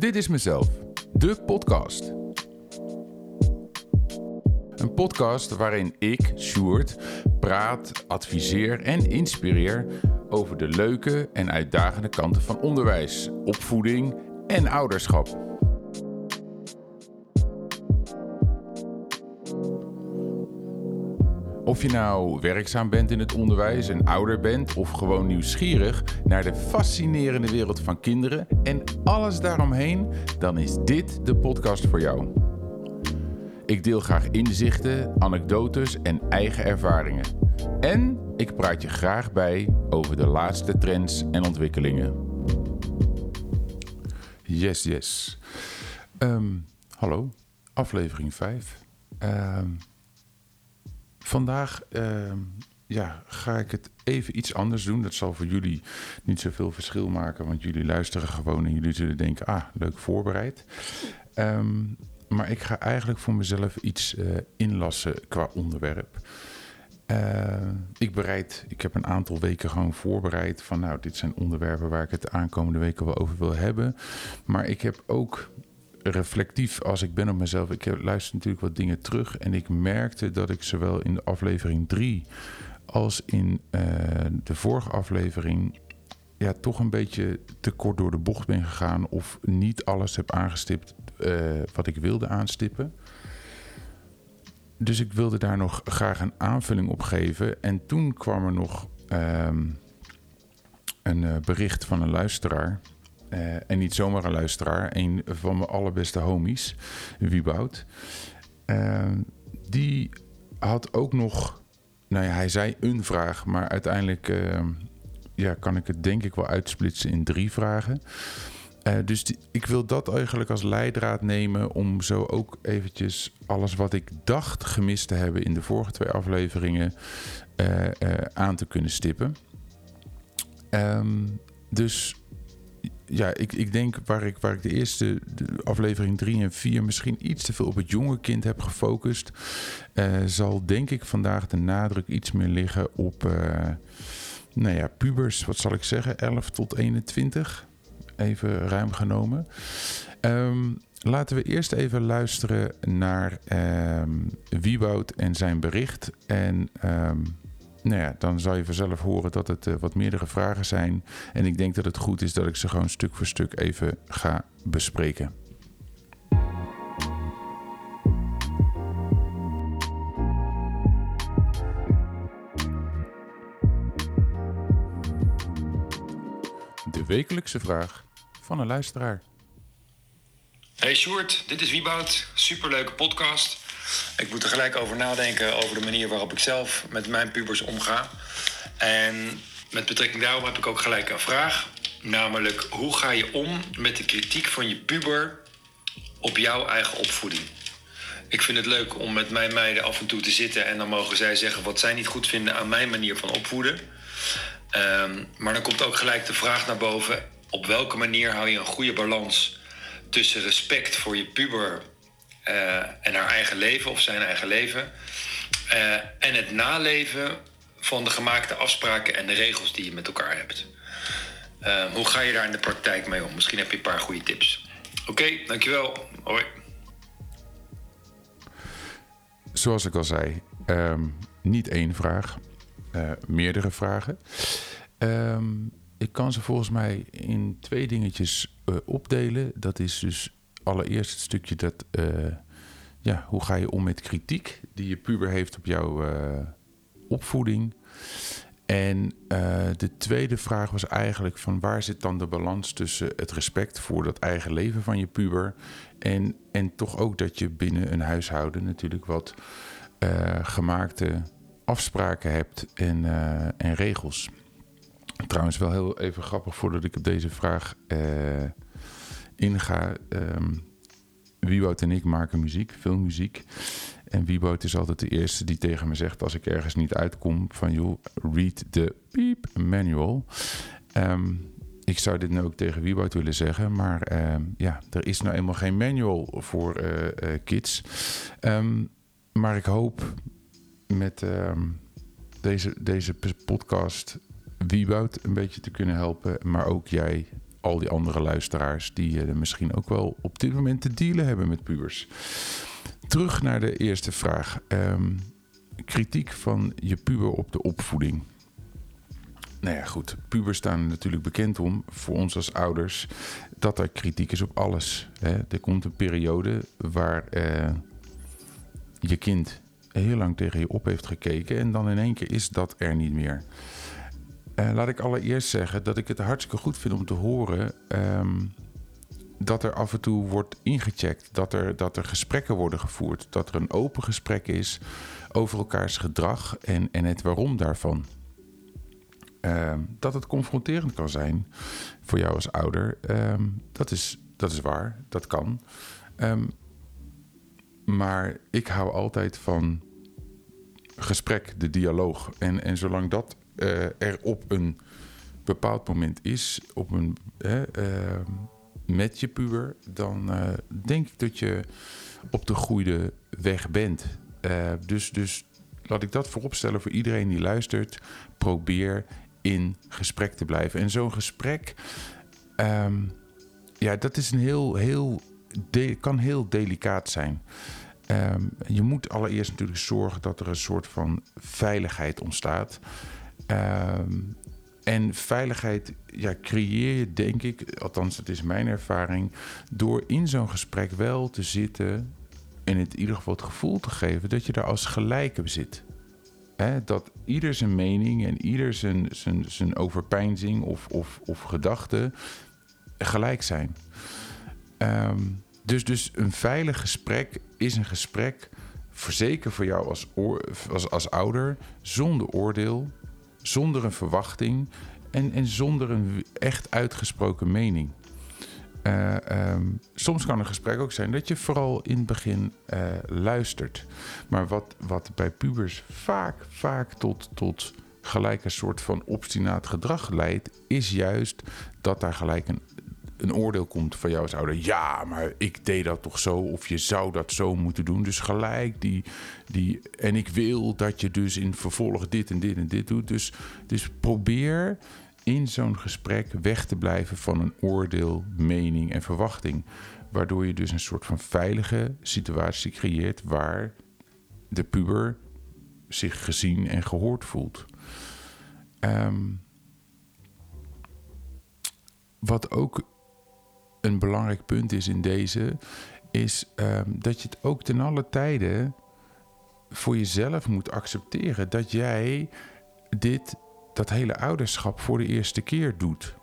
Dit is mezelf, de podcast. Een podcast waarin ik, Sjoerd, praat, adviseer en inspireer over de leuke en uitdagende kanten van onderwijs, opvoeding en ouderschap. Of je nou werkzaam bent in het onderwijs en ouder bent of gewoon nieuwsgierig naar de fascinerende wereld van kinderen en alles daaromheen, dan is dit de podcast voor jou. Ik deel graag inzichten, anekdotes en eigen ervaringen. En ik praat je graag bij over de laatste trends en ontwikkelingen. Yes, yes. Ehm, hallo, aflevering 5. Vandaag ehm, ja, ga ik het even iets anders doen. Dat zal voor jullie niet zoveel verschil maken, want jullie luisteren gewoon en jullie zullen denken: ah, leuk voorbereid. Ehm, maar ik ga eigenlijk voor mezelf iets uh, inlassen qua onderwerp. Uh, ik bereid, ik heb een aantal weken gewoon voorbereid van nou, dit zijn onderwerpen waar ik het de aankomende weken wel over wil hebben. Maar ik heb ook reflectief als ik ben op mezelf. Ik luister natuurlijk wat dingen terug. En ik merkte dat ik zowel in de aflevering 3 als in uh, de vorige aflevering. Ja, toch een beetje te kort door de bocht ben gegaan. Of niet alles heb aangestipt uh, wat ik wilde aanstippen. Dus ik wilde daar nog graag een aanvulling op geven. En toen kwam er nog um, een uh, bericht van een luisteraar. Uh, en niet zomaar een luisteraar, een van mijn allerbeste homies, Wieboud. Uh, die had ook nog, nou ja, hij zei een vraag, maar uiteindelijk uh, ja, kan ik het denk ik wel uitsplitsen in drie vragen. dus die, ik wil dat eigenlijk als leidraad nemen om zo ook eventjes alles wat ik dacht gemist te hebben in de vorige twee afleveringen aan te kunnen stippen. Um, dus ja, ik, ik denk waar ik, waar ik de eerste aflevering 3 en 4 misschien iets te veel op het jonge kind heb gefocust, uh, zal denk ik vandaag de nadruk iets meer liggen op, uh, nou ja, pubers, wat zal ik zeggen, 11 tot 21. Even ruim genomen. Um, laten we eerst even luisteren naar um, Wieboud en zijn bericht. En um, nou ja, dan zal je vanzelf horen dat het uh, wat meerdere vragen zijn. En ik denk dat het goed is dat ik ze gewoon stuk voor stuk even ga bespreken. De wekelijkse vraag van een luisteraar. Hey Sjoerd, dit is Wieboud. Superleuke podcast. Ik moet er gelijk over nadenken over de manier waarop ik zelf met mijn pubers omga. En met betrekking daarop heb ik ook gelijk een vraag. Namelijk, hoe ga je om met de kritiek van je puber op jouw eigen opvoeding? Ik vind het leuk om met mijn meiden af en toe te zitten en dan mogen zij zeggen wat zij niet goed vinden aan mijn manier van opvoeden. Um, maar dan komt ook gelijk de vraag naar boven: op welke manier hou je een goede balans tussen respect voor je puber en haar eigen leven of zijn eigen leven. Uh, en het naleven van de gemaakte afspraken en de regels die je met elkaar hebt. Uh, hoe ga je daar in de praktijk mee om? Misschien heb je een paar goede tips. Oké, dankjewel. Hoi. Zoals ik al zei, um, niet één vraag, meerdere vragen. Um, ik kan ze volgens mij in twee dingetjes opdelen. Dat is dus allereerst het stukje dat, uh, ja, hoe ga je om met kritiek die je puber heeft op jouw uh, opvoeding? En uh, de tweede vraag was eigenlijk van waar zit dan de balans tussen het respect voor dat eigen leven van je puber en, en toch ook dat je binnen een huishouden natuurlijk wat gemaakte afspraken hebt en, en regels. Trouwens wel heel even grappig voordat ik op deze vraag inga. Um, Wieboud en ik maken muziek, veel muziek. En Wieboud is altijd de eerste die tegen me zegt als ik ergens niet uitkom van joh, read the beep manual. Um, ik zou dit nu ook tegen Wieboud willen zeggen, maar um, ja, er is nou eenmaal geen manual voor uh, uh, kids. Maar ik hoop met deze, deze podcast Wieboud een beetje te kunnen helpen, maar ook jij al die andere luisteraars die uh, misschien ook wel op dit moment te dealen hebben met pubers. Terug naar de eerste vraag. Um, kritiek van je puber op de opvoeding. Nou ja, goed. Pubers staan natuurlijk bekend om, voor ons als ouders, dat er kritiek is op alles. Hè. Er komt een periode waar uh, je kind heel lang tegen je op heeft gekeken en dan in één keer is dat er niet meer. Uh, laat ik allereerst zeggen dat ik het hartstikke goed vind om te horen um, dat er af en toe wordt ingecheckt, dat er, dat er gesprekken worden gevoerd, dat er een open gesprek is over elkaars gedrag en, en het waarom daarvan. Uh, dat het confronterend kan zijn voor jou als ouder, um, dat, is, dat is waar, dat kan. Maar ik hou altijd van gesprek, de dialoog. En, en zolang dat uh, er op een bepaald moment is, op een, uh, met je puber, dan uh, denk ik dat je op de goede weg bent. dus, dus laat ik dat vooropstellen voor iedereen die luistert. Probeer in gesprek te blijven. En zo'n gesprek, um, ja, dat is een heel, heel, kan heel delicaat zijn. Um, je moet allereerst natuurlijk zorgen dat er een soort van veiligheid ontstaat. Um, en veiligheid ja, creëer je, denk ik, althans, het is mijn ervaring, door in zo'n gesprek wel te zitten en in ieder geval het gevoel te geven dat je daar als gelijke zit. Dat ieder zijn mening en ieder zijn, zijn, zijn overpeinzing of, of, of gedachten gelijk zijn. Um, dus, dus een veilig gesprek is een gesprek, zeker voor jou als, als, als ouder, zonder oordeel, zonder een verwachting en, en zonder een echt uitgesproken mening. Uh, um, soms kan een gesprek ook zijn dat je vooral in het begin uh, luistert. Maar wat, wat bij pubers vaak, vaak tot, tot gelijk een soort van obstinaat gedrag leidt, is juist dat daar gelijk een een oordeel komt van jou als ouder. Ja, maar ik deed dat toch zo. Of je zou dat zo moeten doen. Dus gelijk die. die en ik wil dat je dus in vervolg dit en dit en dit doet. Dus, dus probeer in zo'n gesprek weg te blijven van een oordeel, mening en verwachting. Waardoor je dus een soort van veilige situatie creëert waar de puber zich gezien en gehoord voelt. Um, wat ook een belangrijk punt is in deze, is um, dat je het ook ten alle tijde voor jezelf moet accepteren dat jij dit, dat hele ouderschap voor de eerste keer doet.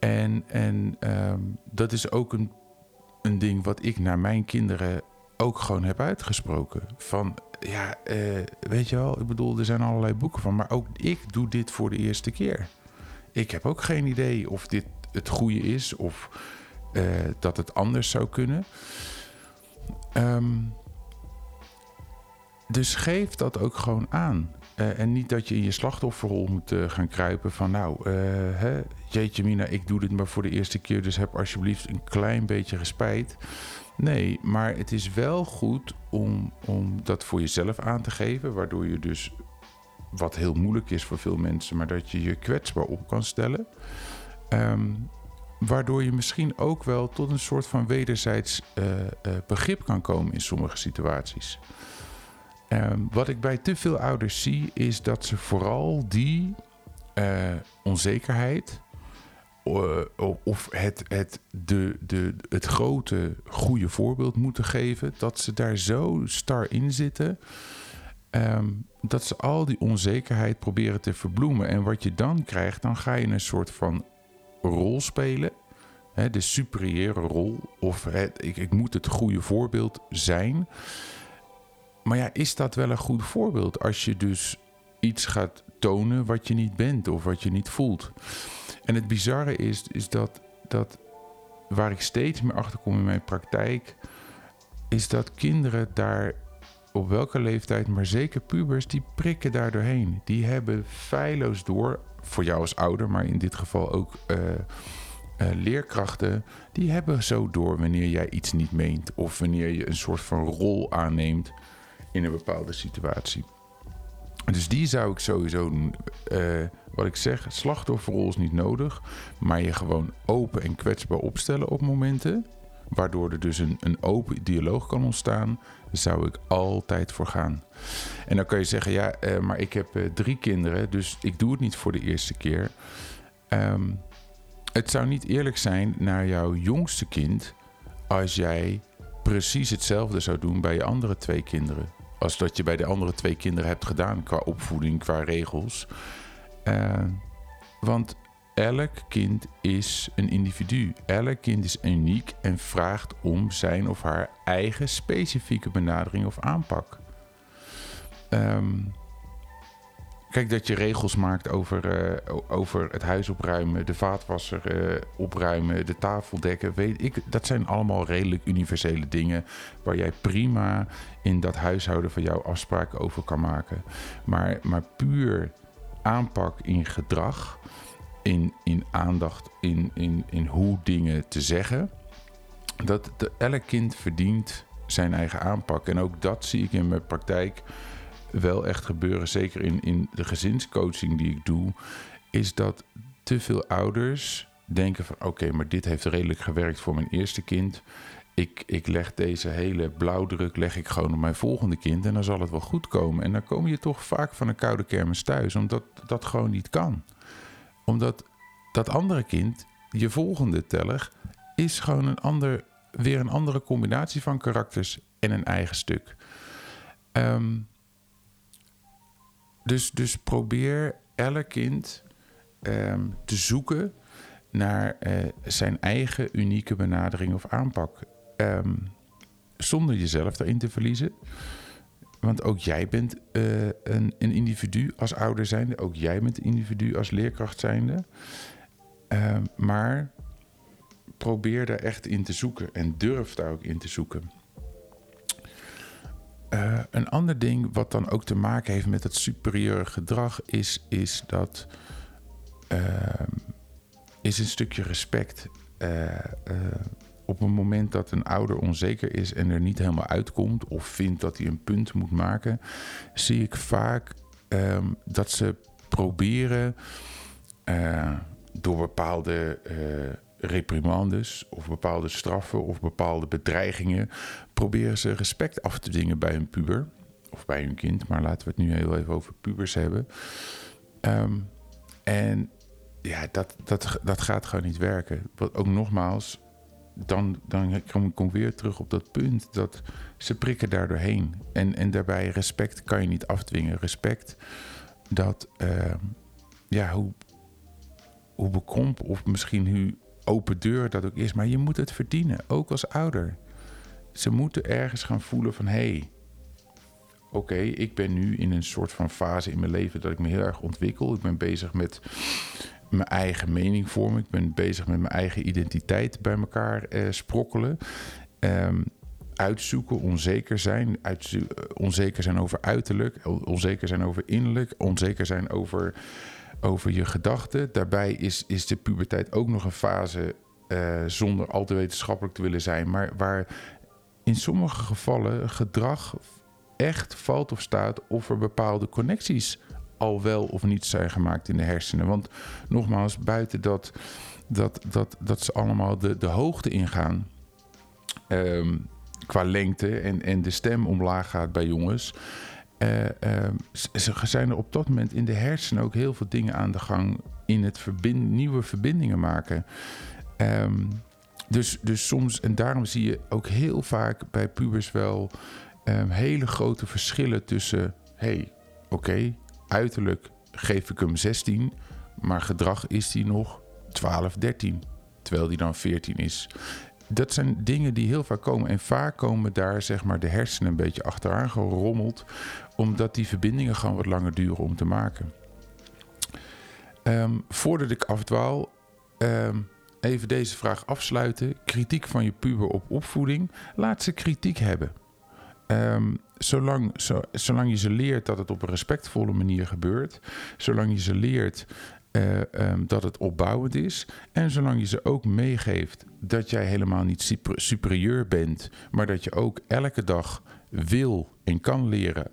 En, en um, dat is ook een, een ding wat ik naar mijn kinderen ook gewoon heb uitgesproken. Van ja, uh, weet je wel, ik bedoel, er zijn allerlei boeken van, maar ook ik doe dit voor de eerste keer. Ik heb ook geen idee of dit het goede is of uh, dat het anders zou kunnen. Um, dus geef dat ook gewoon aan. Uh, en niet dat je in je slachtofferrol moet uh, gaan kruipen van nou, hè, jeetje mina, ik doe dit maar voor de eerste keer, dus heb alsjeblieft een klein beetje respijt. Nee, maar het is wel goed om, om dat voor jezelf aan te geven, waardoor je dus, wat heel moeilijk is voor veel mensen, maar dat je je kwetsbaar op kan stellen. Um, waardoor je misschien ook wel tot een soort van wederzijds uh, uh, begrip kan komen in sommige situaties. Um, wat ik bij te veel ouders zie, is dat ze vooral die uh, onzekerheid of het, het, de, de, het grote goede voorbeeld moeten geven, dat ze daar zo star in zitten. Um, dat ze al die onzekerheid proberen te verbloemen. En wat je dan krijgt, dan ga je een soort van rol spelen. Hè, de superieure rol. Of ik, ik moet het goede voorbeeld zijn. Maar ja, is dat wel een goed voorbeeld als je dus iets gaat tonen wat je niet bent of wat je niet voelt? En het bizarre is, is dat, dat waar ik steeds meer achter kom in mijn praktijk, is dat kinderen daar op welke leeftijd, maar zeker pubers, die prikken daar doorheen. Die hebben feilloos door, voor jou als ouder, maar in dit geval ook uh, uh, leerkrachten, die hebben zo door wanneer jij iets niet meent of wanneer je een soort van rol aanneemt in een bepaalde situatie. Dus die zou ik sowieso uh, wat ik zeg, slachtofferrol is niet nodig, maar je gewoon open en kwetsbaar opstellen op momenten, waardoor er dus een, een open dialoog kan ontstaan, zou ik altijd voor gaan. En dan kan je zeggen, ja, eh, maar ik heb eh, drie kinderen, dus ik doe het niet voor de eerste keer. Ehm, het zou niet eerlijk zijn naar jouw jongste kind als jij precies hetzelfde zou doen bij je andere twee kinderen. Als dat je bij de andere twee kinderen hebt gedaan qua opvoeding, qua regels. Uh, want elk kind is een individu. Elk kind is uniek en vraagt om zijn of haar eigen specifieke benadering of aanpak. Um, Kijk, dat je regels maakt over, uh, over het huis opruimen, de vaatwasser uh, opruimen, de tafel dekken. Weet ik, dat zijn allemaal redelijk universele dingen waar jij prima in dat huishouden van jou afspraken over kan maken. Maar, maar puur aanpak in gedrag, in, in aandacht, in, in, in hoe dingen te zeggen. Dat elk kind verdient zijn eigen aanpak. En ook dat zie ik in mijn praktijk wel echt gebeuren, zeker in, in de gezinscoaching die ik doe, is dat te veel ouders denken van oké, maar dit heeft redelijk gewerkt voor mijn eerste kind. Ik, ik leg deze hele blauwdruk leg ik gewoon op mijn volgende kind en dan zal het wel goed komen. En dan kom je toch vaak van een koude kermis thuis, omdat dat gewoon niet kan. Omdat dat andere kind, je volgende teller, is gewoon een ander, weer een andere combinatie van karakters en een eigen stuk. Um, dus, dus probeer elk kind ehm, te zoeken naar uh, zijn eigen unieke benadering of aanpak. Um, zonder jezelf daarin te verliezen. Want ook jij bent uh, een, een, individu als ouder zijnde. Ook jij bent een individu als leerkracht zijnde. Uh, maar probeer daar echt in te zoeken. En durf daar ook in te zoeken. Uh, een ander ding wat dan ook te maken heeft met het superieure gedrag is, is dat is een stukje respect. Op een moment dat een ouder onzeker is en er niet helemaal uitkomt of vindt dat hij een punt moet maken, zie ik vaak um, dat ze proberen door bepaalde reprimandes of bepaalde straffen of bepaalde bedreigingen proberen ze respect af te dingen bij een puber of bij hun kind, maar laten we het nu heel even over pubers hebben. Um, en ja, dat, dat, dat gaat gewoon niet werken. Wat ook nogmaals, dan, dan kom ik weer terug op dat punt dat ze prikken daar doorheen. En, en daarbij respect kan je niet afdwingen. Respect dat, uh, ja, hoe, hoe bekrompen of misschien hoe open deur dat ook is. Maar je moet het verdienen, ook als ouder. Ze moeten ergens gaan voelen van... hé, hey, oké, ik ben nu in een soort van fase in mijn leven... dat ik me heel erg ontwikkel. Ik ben bezig met mijn eigen mening vormen. Ik ben bezig met mijn eigen identiteit bij elkaar eh, sprokkelen. Um, uitzoeken, onzeker zijn. Uit, onzeker zijn over uiterlijk, onzeker zijn over innerlijk, onzeker zijn over over je gedachten. Daarbij is, is de puberteit ook nog een fase uh, zonder al te wetenschappelijk te willen zijn, maar waar in sommige gevallen gedrag echt valt of staat of er bepaalde connecties al wel of niet zijn gemaakt in de hersenen. Want nogmaals, buiten dat, dat, dat, dat ze allemaal de, de hoogte ingaan. Um, qua lengte en, en de stem omlaag gaat bij jongens. Uh, uh, zijn er op dat moment in de hersenen ook heel veel dingen aan de gang in het verbind, nieuwe verbindingen maken. Um, dus, dus soms, en daarom zie je ook heel vaak bij pubers wel hele grote verschillen tussen: hey, oké, uiterlijk geef ik hem 16, maar gedrag is hij nog 12, 13, terwijl hij dan 14 is dat zijn dingen die heel vaak komen. En vaak komen daar zeg maar, de hersenen een beetje achteraan gerommeld, omdat die verbindingen gewoon wat langer duren om te maken. Um, voordat ik afdwaal, um, even deze vraag afsluiten. Kritiek van je puber op opvoeding. Laat ze kritiek hebben. Um, zolang, zo, zolang je ze leert dat het op een respectvolle manier gebeurt, zolang je ze leert uh, um, dat het opbouwend is. En zolang je ze ook meegeeft dat jij helemaal niet superieur bent, maar dat je ook elke dag wil en kan leren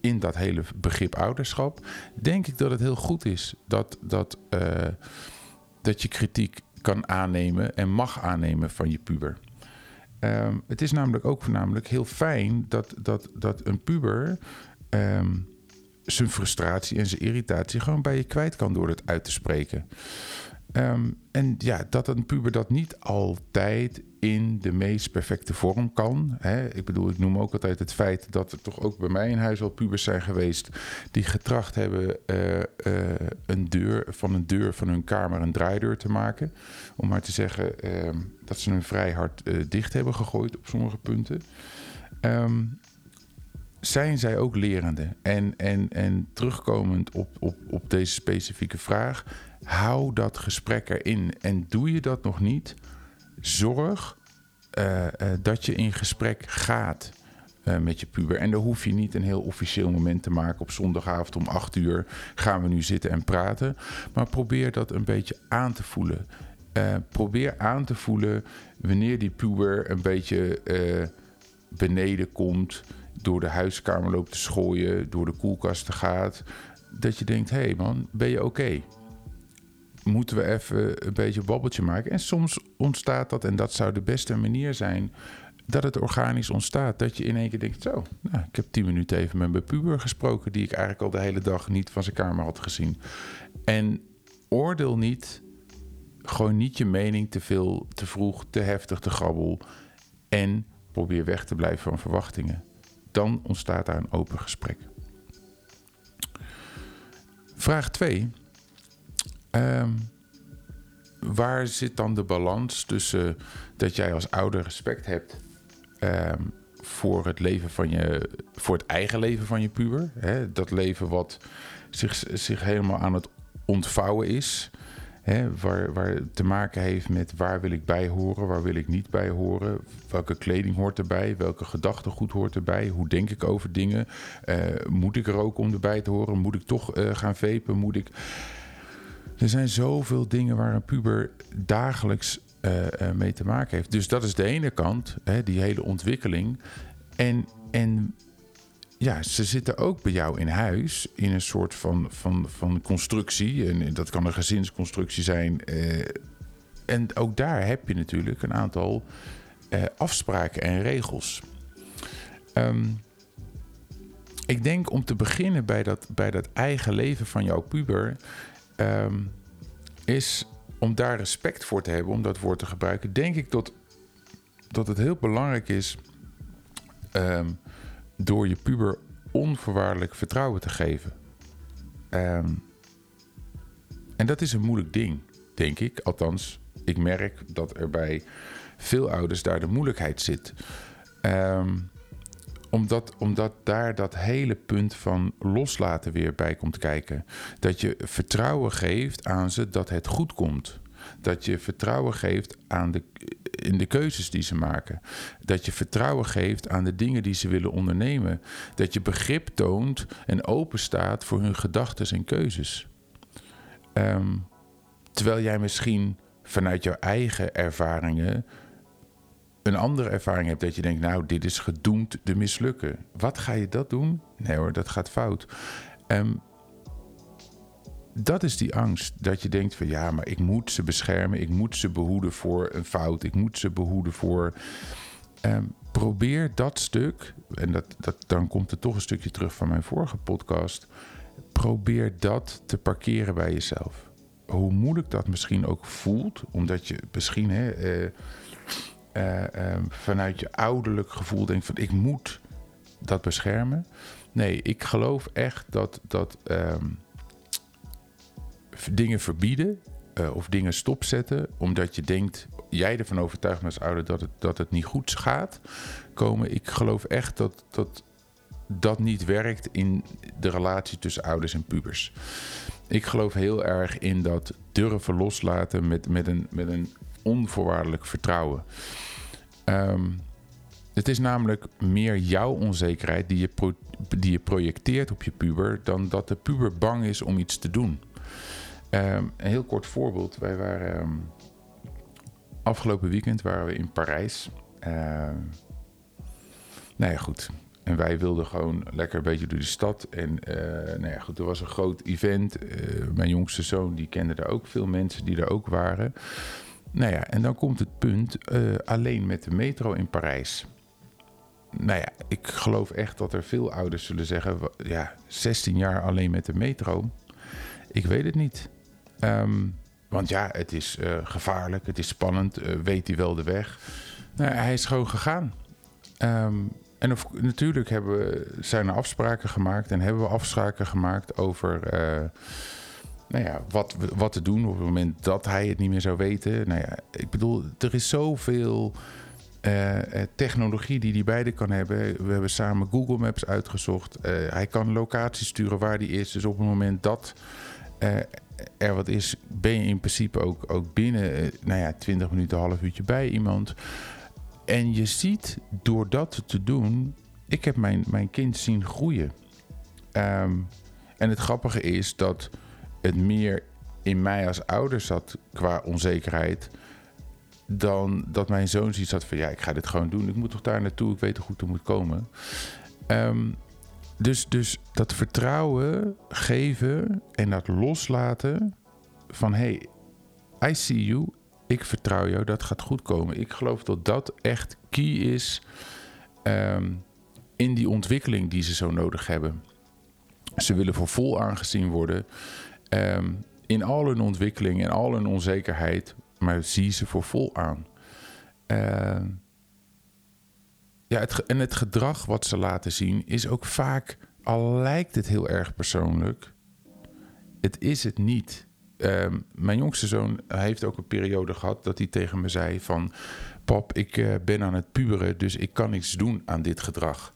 in dat hele begrip ouderschap, denk ik dat het heel goed is dat, dat, eh, dat je kritiek kan aannemen en mag aannemen van je puber. Ehm, het is namelijk ook voornamelijk heel fijn dat, dat, dat een puber ehm, zijn frustratie en zijn irritatie gewoon bij je kwijt kan door het uit te spreken. Ehm, en ja, dat een puber dat niet altijd in de meest perfecte vorm kan. Hè? Ik bedoel, ik noem ook altijd het feit dat er toch ook bij mij in huis al pubers zijn geweest die getracht hebben uh, uh, een deur, van een deur van hun kamer een draaideur te maken. Om maar te zeggen uh, dat ze hem vrij hard eh, dicht hebben gegooid op sommige punten. Um, zijn zij ook lerende? En, en, en terugkomend op, op, op deze specifieke vraag, hou dat gesprek erin. En doe je dat nog niet, zorg uh, uh, dat je in gesprek gaat. Uh, met je puber. En dan hoef je niet een heel officieel moment te maken. Op zondagavond om 8 uur gaan we nu zitten en praten. Maar probeer dat een beetje aan te voelen. probeer aan te voelen wanneer die puber een beetje beneden komt door de huiskamer loopt te schooien, door de koelkasten gaat. Dat je denkt, hé hey man, ben je oké? Moeten we even een beetje een babbeltje maken? En soms ontstaat dat, en dat zou de beste manier zijn, dat het organisch ontstaat. Dat je in één keer denkt, zo, nou, ik heb tien minuten even met mijn puber gesproken... die ik eigenlijk al de hele dag niet van zijn kamer had gezien. En oordeel niet, gewoon niet je mening te veel, te vroeg, te heftig, te grabbel... en probeer weg te blijven van verwachtingen dan ontstaat daar een open gesprek. Vraag 2. Um, waar zit dan de balans tussen dat jij als ouder respect hebt um, voor het leven van je, voor het eigen leven van je puber? Hè? Dat leven wat zich, zich helemaal aan het ontvouwen is. Hè, waar, waar te maken heeft met waar wil ik bij horen, waar wil ik niet bij horen, welke kleding hoort erbij, welke gedachtegoed hoort erbij, hoe denk ik over dingen, uh, moet ik er ook om erbij te horen, moet ik toch uh, gaan vepen, moet ik... Er zijn zoveel dingen waar een puber dagelijks uh, mee te maken heeft. Dus dat is de ene kant, hè, die hele ontwikkeling. En, en ja, ze zitten ook bij jou in huis in een soort van, van, van constructie. En dat kan een gezinsconstructie zijn. Uh, en ook daar heb je natuurlijk een aantal afspraken en regels. Um, ik denk om te beginnen bij dat, bij dat eigen leven van jouw puber, um, is om daar respect voor te hebben, om dat woord te gebruiken, denk ik dat, dat het heel belangrijk is. Um, door je puber onvoorwaardelijk vertrouwen te geven. Um, en dat is een moeilijk ding, denk ik. Althans, ik merk dat er bij veel ouders daar de moeilijkheid zit. Um, omdat, omdat daar dat hele punt van loslaten weer bij komt kijken. Dat je vertrouwen geeft aan ze dat het goed komt. Dat je vertrouwen geeft aan de, in de keuzes die ze maken. Dat je vertrouwen geeft aan de dingen die ze willen ondernemen. Dat je begrip toont en open staat voor hun gedachten en keuzes. Um, terwijl jij misschien vanuit jouw eigen ervaringen een andere ervaring hebt dat je denkt, nou, dit is gedoemd te mislukken. Wat ga je dat doen? Nee hoor, dat gaat fout. Um, dat is die angst. Dat je denkt van ja, maar ik moet ze beschermen. Ik moet ze behoeden voor een fout. Ik moet ze behoeden voor. Um, probeer dat stuk. En dat, dat, dan komt er toch een stukje terug van mijn vorige podcast. Probeer dat te parkeren bij jezelf. Hoe moeilijk dat misschien ook voelt. Omdat je misschien hè, uh, uh, uh, vanuit je ouderlijk gevoel denkt van ik moet dat beschermen. Nee, ik geloof echt dat. dat um, dingen verbieden uh, of dingen stopzetten, omdat je denkt, jij ervan overtuigd als ouder dat het, dat het niet goed gaat komen. Ik geloof echt dat, dat dat niet werkt in de relatie tussen ouders en pubers. Ik geloof heel erg in dat durven loslaten met, met, een, met een onvoorwaardelijk vertrouwen. Um, het is namelijk meer jouw onzekerheid die je, die je projecteert op je puber, dan dat de puber bang is om iets te doen. Um, een heel kort voorbeeld. Wij waren um, afgelopen weekend waren we in Parijs. Uh, nou ja, goed. En wij wilden gewoon lekker een beetje door de stad. En nou ja, goed, er was een groot event. mijn jongste zoon, die kende daar ook veel mensen die er ook waren. Nou ja, en dan komt het punt alleen met de metro in Parijs nou ja, ik geloof echt dat er veel ouders zullen zeggen: ja, 16 jaar alleen met de metro. Ik weet het niet. Ehm, want ja, het is uh, gevaarlijk, het is spannend. Uh, weet hij wel de weg? Nou, hij is gewoon gegaan. Um, en natuurlijk hebben we, zijn er afspraken gemaakt en hebben we afspraken gemaakt over. Nou ja, wat, wat te doen op het moment dat hij het niet meer zou weten. Nou ja, ik bedoel, er is zoveel uh, technologie die die beide kan hebben. We hebben samen Google Maps uitgezocht. Uh, hij kan locatie sturen waar die is. Dus op het moment dat er wat is, ben je in principe ook, ook binnen nou ja, 20 minuten, half uurtje bij iemand. En je ziet door dat te doen, ik heb mijn, mijn kind zien groeien. Um, en het grappige is dat het meer in mij als ouder zat qua onzekerheid dan dat mijn zoon zoiets had van ja, ik ga dit gewoon doen. Ik moet toch daar naartoe, ik weet toch goed er moet komen. Um, dus, dus dat vertrouwen geven en dat loslaten van hey, I see you, ik vertrouw jou, dat gaat goed komen. Ik geloof dat dat echt key is um, in die ontwikkeling die ze zo nodig hebben. Ze willen voor vol aangezien worden. Um, in al hun ontwikkeling en al hun onzekerheid maar zie ze voor vol aan. Uh, ja, het, en het gedrag wat ze laten zien is ook vaak, al lijkt het heel erg persoonlijk, het is het niet. Uh, mijn jongste zoon heeft ook een periode gehad dat hij tegen me zei van... pap, ik uh, ben aan het puberen, dus ik kan niets doen aan dit gedrag.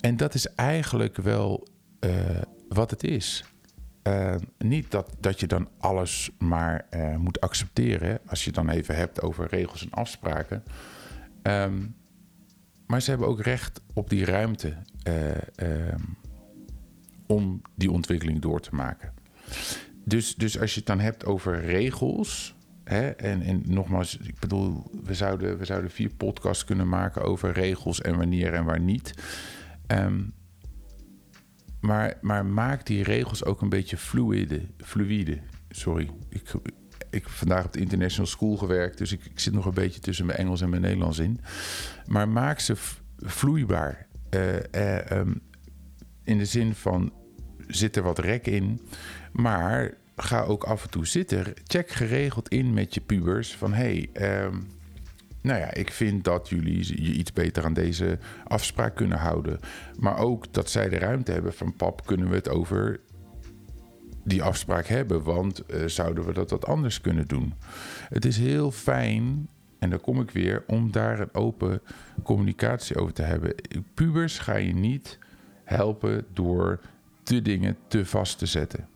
En dat is eigenlijk wel uh, wat het is. Uh, niet dat, dat je dan alles maar uh, moet accepteren. Als je het dan even hebt over regels en afspraken. Um, maar ze hebben ook recht op die ruimte uh, um, om die ontwikkeling door te maken. Dus, dus als je het dan hebt over regels. Hè, en, en nogmaals, ik bedoel, we zouden, we zouden vier podcasts kunnen maken over regels en wanneer en waar niet. Um, maar, maar maak die regels ook een beetje fluide. fluide. Sorry, ik, ik heb vandaag op de International School gewerkt, dus ik, ik, zit nog een beetje tussen mijn Engels en mijn Nederlands in. Maar maak ze vloeibaar. Uh, uh, um, in de zin van zit er wat rek in, maar ga ook af en toe zitten. Check geregeld in met je pubers van hey. Um, nou ja, ik vind dat jullie je iets beter aan deze afspraak kunnen houden. Maar ook dat zij de ruimte hebben van pap, kunnen we het over die afspraak hebben? Want uh, zouden we dat wat anders kunnen doen? Het is heel fijn, en daar kom ik weer, om daar een open communicatie over te hebben. Pubers ga je niet helpen door de dingen te vast te zetten.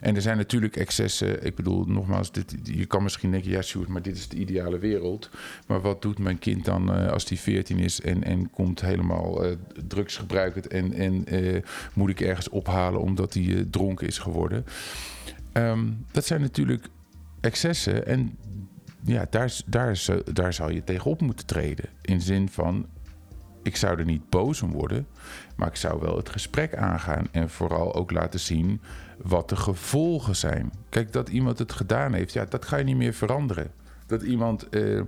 En er zijn natuurlijk excessen. Ik bedoel, nogmaals, dit, je kan misschien denken, ja, Sjoerd, maar dit is de ideale wereld. Maar wat doet mijn kind dan uh, als die 14 is en, en komt helemaal uh, drugsgebruikend en, en uh, moet ik ergens ophalen omdat hij dronken is geworden? Um, dat zijn natuurlijk excessen en ja, daar, daar, daar zou je tegenop moeten treden. In zin van, ik zou er niet boos om worden, maar ik zou wel het gesprek aangaan en vooral ook laten zien wat de gevolgen zijn. Kijk, dat iemand het gedaan heeft, ja, dat ga je niet meer veranderen. Dat iemand uh, een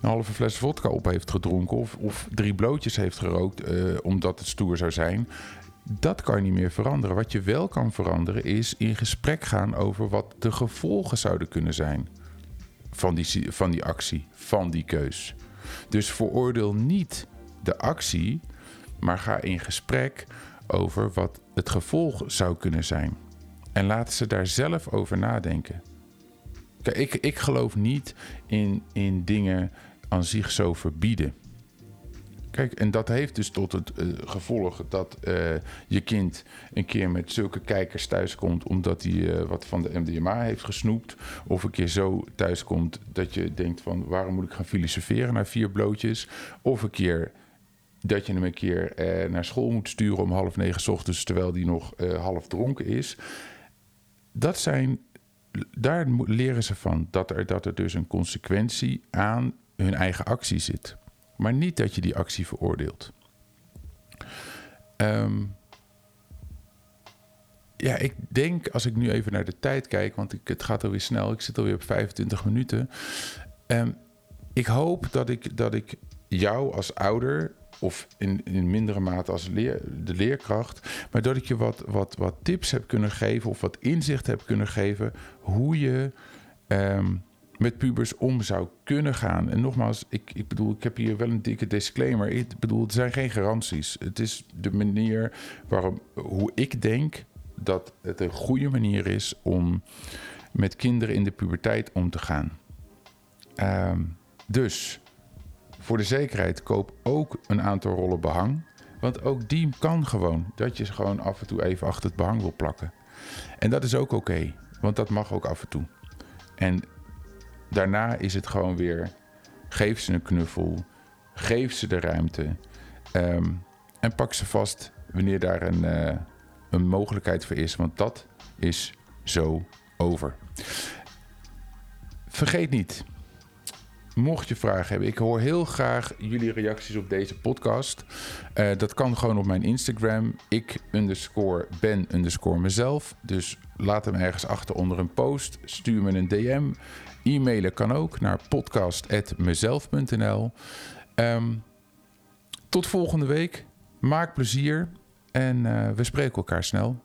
halve fles vodka op heeft gedronken of, of drie blootjes heeft gerookt uh, omdat het stoer zou zijn. Dat kan je niet meer veranderen. Wat je wel kan veranderen is in gesprek gaan over wat de gevolgen zouden kunnen zijn van die, van die actie, van die keus. Dus veroordeel niet de actie, maar ga in gesprek over wat het gevolg zou kunnen zijn. En laten ze daar zelf over nadenken. Kijk, ik, ik geloof niet in, in dingen aan zich zo verbieden. Kijk, en dat heeft dus tot het uh, gevolg dat uh, je kind een keer met zulke kijkers thuiskomt omdat hij uh, wat van de MDMA heeft gesnoept. Of een keer zo thuiskomt dat je denkt van waarom moet ik gaan filosoferen naar vier blootjes. Of een keer dat je hem een keer naar school moet sturen om half negen ochtends terwijl die nog half dronken is dat zijn, daar leren ze van dat er, dat er dus een consequentie aan hun eigen actie zit. Maar niet dat je die actie veroordeelt. Ehm, ja, ik denk als ik nu even naar de tijd kijk, want ik, het gaat alweer snel. Ik zit alweer op 25 minuten. Um, ik hoop dat ik, dat ik jou als ouder of in, in mindere mate als de leerkracht, maar dat ik je wat, wat, wat tips heb kunnen geven of wat inzicht heb kunnen geven hoe je um, met pubers om zou kunnen gaan. En nogmaals, ik, ik bedoel, ik heb hier wel een dikke disclaimer. Ik bedoel, er zijn geen garanties. Het is de manier waarop, hoe ik denk dat het een goede manier is om met kinderen in de puberteit om te gaan. Um, dus voor de zekerheid koop ook een aantal rollen behang. Want ook die kan gewoon. Dat je gewoon af en toe even achter het behang wil plakken. En dat is ook oké. want dat mag ook af en toe. En daarna is het gewoon weer... Geef ze een knuffel. Geef ze de ruimte. Ehm, en pak ze vast wanneer daar een, uh, een mogelijkheid voor is. Want dat is zo over. Vergeet niet, Mocht je vragen hebben, ik hoor heel graag jullie reacties op deze podcast. Uh, dat kan gewoon op mijn Instagram. Ik underscore ben underscore mezelf. Dus laat hem ergens achter onder een post. Stuur me een DM. E-mailen kan ook naar podcast.mezelf.nl. Ehm, tot volgende week. Maak plezier en uh, we spreken elkaar snel.